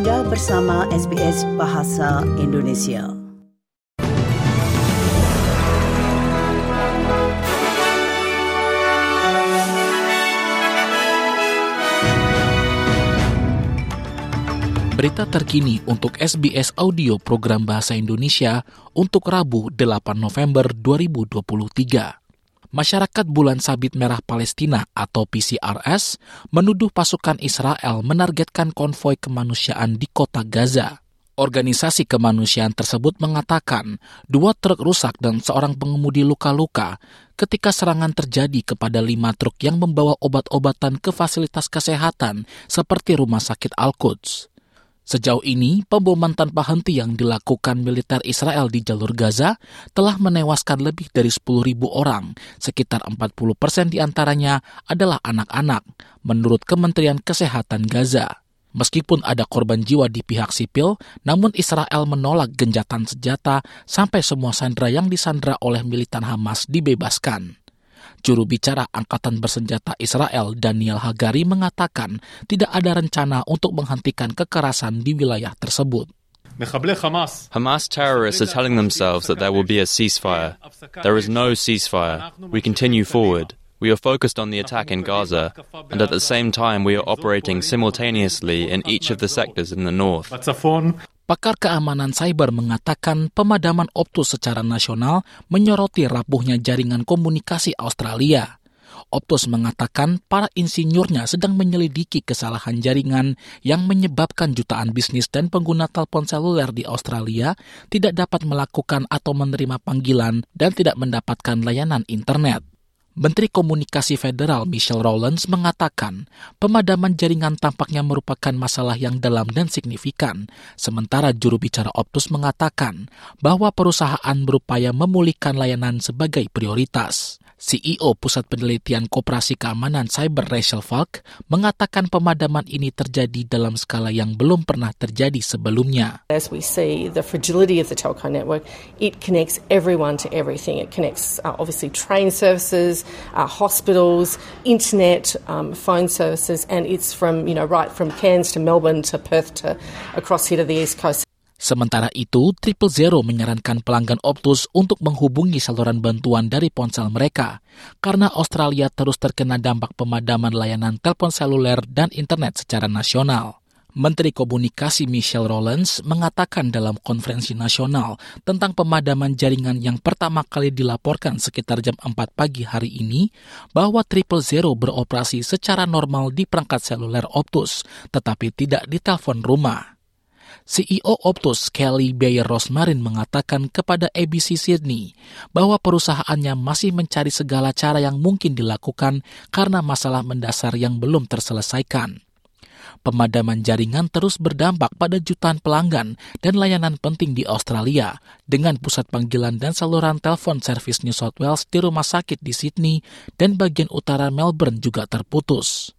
Anda bersama SBS Bahasa Indonesia. Berita terkini untuk SBS Audio Program Bahasa Indonesia untuk Rabu 8 November 2023. Masyarakat Bulan Sabit Merah Palestina atau PCRS menuduh pasukan Israel menargetkan konvoi kemanusiaan di kota Gaza. Organisasi kemanusiaan tersebut mengatakan dua truk rusak dan seorang pengemudi luka-luka ketika serangan terjadi kepada lima truk yang membawa obat-obatan ke fasilitas kesehatan seperti Rumah Sakit Al-Quds. Sejauh ini, pemboman tanpa henti yang dilakukan militer Israel di jalur Gaza telah menewaskan lebih dari 10.000 orang, sekitar 40 persen di antaranya adalah anak-anak, menurut Kementerian Kesehatan Gaza. Meskipun ada korban jiwa di pihak sipil, namun Israel menolak genjatan senjata sampai semua sandera yang disandra oleh militan Hamas dibebaskan. Juru bicara Angkatan Bersenjata Israel Daniel Hagari mengatakan tidak ada rencana untuk menghentikan kekerasan di wilayah tersebut. Hamas terrorists are telling themselves that there will be a ceasefire. There is no ceasefire. We continue forward. We are focused on the attack in Gaza, and at the same time, we are operating simultaneously in each of the sectors in the north. Pakar keamanan cyber mengatakan pemadaman Optus secara nasional menyoroti rapuhnya jaringan komunikasi Australia. Optus mengatakan para insinyurnya sedang menyelidiki kesalahan jaringan yang menyebabkan jutaan bisnis dan pengguna telepon seluler di Australia tidak dapat melakukan atau menerima panggilan dan tidak mendapatkan layanan internet. Menteri Komunikasi Federal Michelle Rowlands mengatakan pemadaman jaringan tampaknya merupakan masalah yang dalam dan signifikan, sementara juru bicara Optus mengatakan bahwa perusahaan berupaya memulihkan layanan sebagai prioritas. CEO Pusat Penelitian Koperasi Keamanan Cyber Rachel Falk mengatakan pemadaman ini terjadi dalam skala yang belum pernah terjadi sebelumnya. As we see the fragility of the telco network, it connects everyone to everything. It connects uh, obviously train services, uh, hospitals, internet, um, phone services, and it's from you know right from Cairns to Melbourne to Perth to across here to the east coast. Sementara itu, Triple Zero menyarankan pelanggan Optus untuk menghubungi saluran bantuan dari ponsel mereka, karena Australia terus terkena dampak pemadaman layanan telepon seluler dan internet secara nasional. Menteri Komunikasi Michelle Rollins mengatakan dalam konferensi nasional tentang pemadaman jaringan yang pertama kali dilaporkan sekitar jam 4 pagi hari ini bahwa Triple Zero beroperasi secara normal di perangkat seluler Optus, tetapi tidak di telepon rumah. CEO Optus Kelly Bayer Rosmarin mengatakan kepada ABC Sydney bahwa perusahaannya masih mencari segala cara yang mungkin dilakukan karena masalah mendasar yang belum terselesaikan. Pemadaman jaringan terus berdampak pada jutaan pelanggan dan layanan penting di Australia, dengan pusat panggilan dan saluran telepon servis New South Wales di rumah sakit di Sydney dan bagian utara Melbourne juga terputus.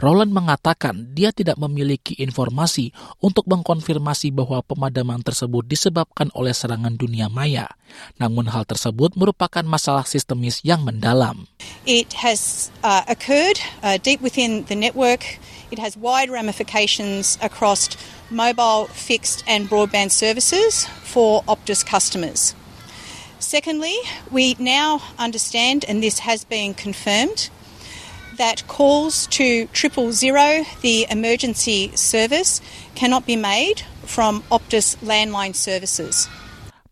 Roland mengatakan dia tidak memiliki informasi untuk mengkonfirmasi bahwa pemadaman tersebut disebabkan oleh serangan dunia maya. Namun hal tersebut merupakan masalah sistemis yang mendalam. It has uh, occurred uh, deep within the network. It has wide ramifications across mobile, fixed and broadband services for Optus customers. Secondly, we now understand, and this has been confirmed, that calls to triple zero, the emergency service, cannot be made from Optus landline services.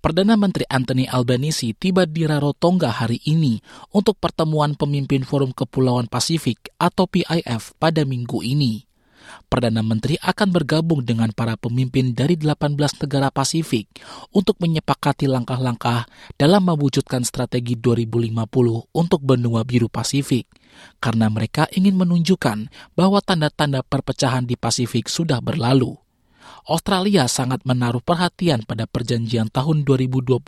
Perdana Menteri Anthony Albanese tiba di Rarotonga hari ini untuk pertemuan pemimpin Forum Kepulauan Pasifik atau PIF pada minggu ini. Perdana Menteri akan bergabung dengan para pemimpin dari 18 negara Pasifik untuk menyepakati langkah-langkah dalam mewujudkan strategi 2050 untuk benua biru Pasifik, karena mereka ingin menunjukkan bahwa tanda-tanda perpecahan di Pasifik sudah berlalu. Australia sangat menaruh perhatian pada perjanjian tahun 2022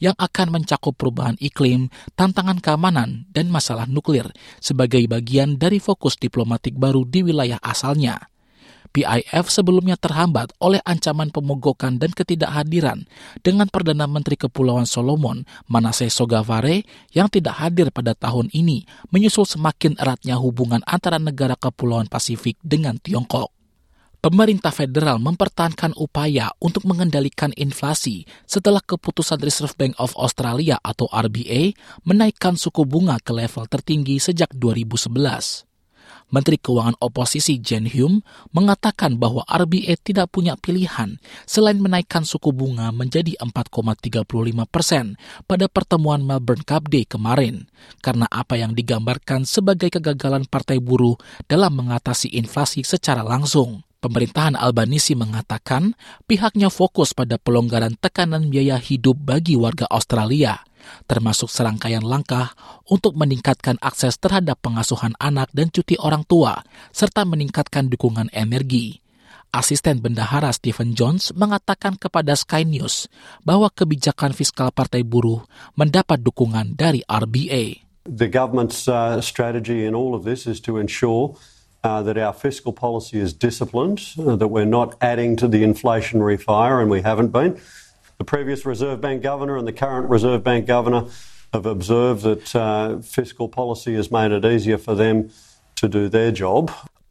yang akan mencakup perubahan iklim, tantangan keamanan, dan masalah nuklir sebagai bagian dari fokus diplomatik baru di wilayah asalnya. PIF sebelumnya terhambat oleh ancaman pemogokan dan ketidakhadiran dengan Perdana Menteri Kepulauan Solomon Manasseh Sogavare yang tidak hadir pada tahun ini menyusul semakin eratnya hubungan antara negara Kepulauan Pasifik dengan Tiongkok. Pemerintah federal mempertahankan upaya untuk mengendalikan inflasi setelah keputusan Reserve Bank of Australia atau RBA menaikkan suku bunga ke level tertinggi sejak 2011. Menteri Keuangan Oposisi Jen Hume mengatakan bahwa RBA tidak punya pilihan selain menaikkan suku bunga menjadi 4,35 persen pada pertemuan Melbourne Cup Day kemarin, karena apa yang digambarkan sebagai kegagalan partai buruh dalam mengatasi inflasi secara langsung. Pemerintahan Albanisi mengatakan pihaknya fokus pada pelonggaran tekanan biaya hidup bagi warga Australia, termasuk serangkaian langkah untuk meningkatkan akses terhadap pengasuhan anak dan cuti orang tua, serta meningkatkan dukungan energi. Asisten Bendahara Stephen Jones mengatakan kepada Sky News bahwa kebijakan fiskal Partai Buruh mendapat dukungan dari RBA. The government's uh, strategy in all of this is to ensure uh, that our fiscal policy is disciplined, uh, that we're not adding to the inflationary fire, and we haven't been. The previous Reserve Bank governor and the current Reserve Bank governor have observed that uh, fiscal policy has made it easier for them to do their job.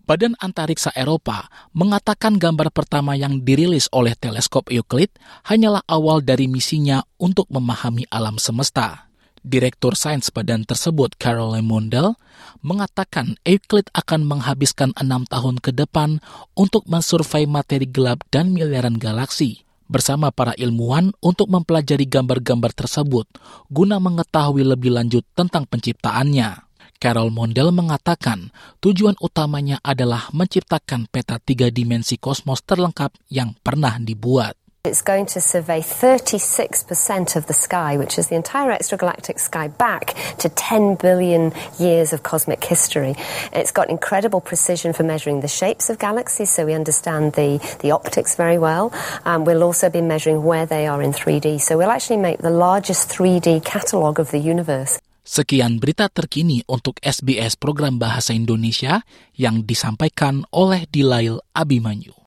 Badan Antariksa Eropa mengatakan gambar pertama yang dirilis oleh teleskop Euclid hanyalah awal dari misinya untuk memahami alam semesta. Direktur sains badan tersebut, Caroline Mundell, mengatakan Euclid akan menghabiskan enam tahun ke depan untuk mensurvei materi gelap dan miliaran galaksi bersama para ilmuwan untuk mempelajari gambar-gambar tersebut guna mengetahui lebih lanjut tentang penciptaannya. Carol Mondel mengatakan tujuan utamanya adalah menciptakan peta tiga dimensi kosmos terlengkap yang pernah dibuat. It's going to survey 36% of the sky, which is the entire extragalactic sky, back to 10 billion years of cosmic history. It's got incredible precision for measuring the shapes of galaxies, so we understand the, the optics very well. Um, we'll also be measuring where they are in 3D, so we'll actually make the largest 3D catalogue of the universe. Sekian berita terkini untuk SBS program Bahasa Indonesia yang disampaikan oleh Dilail Abimanyu.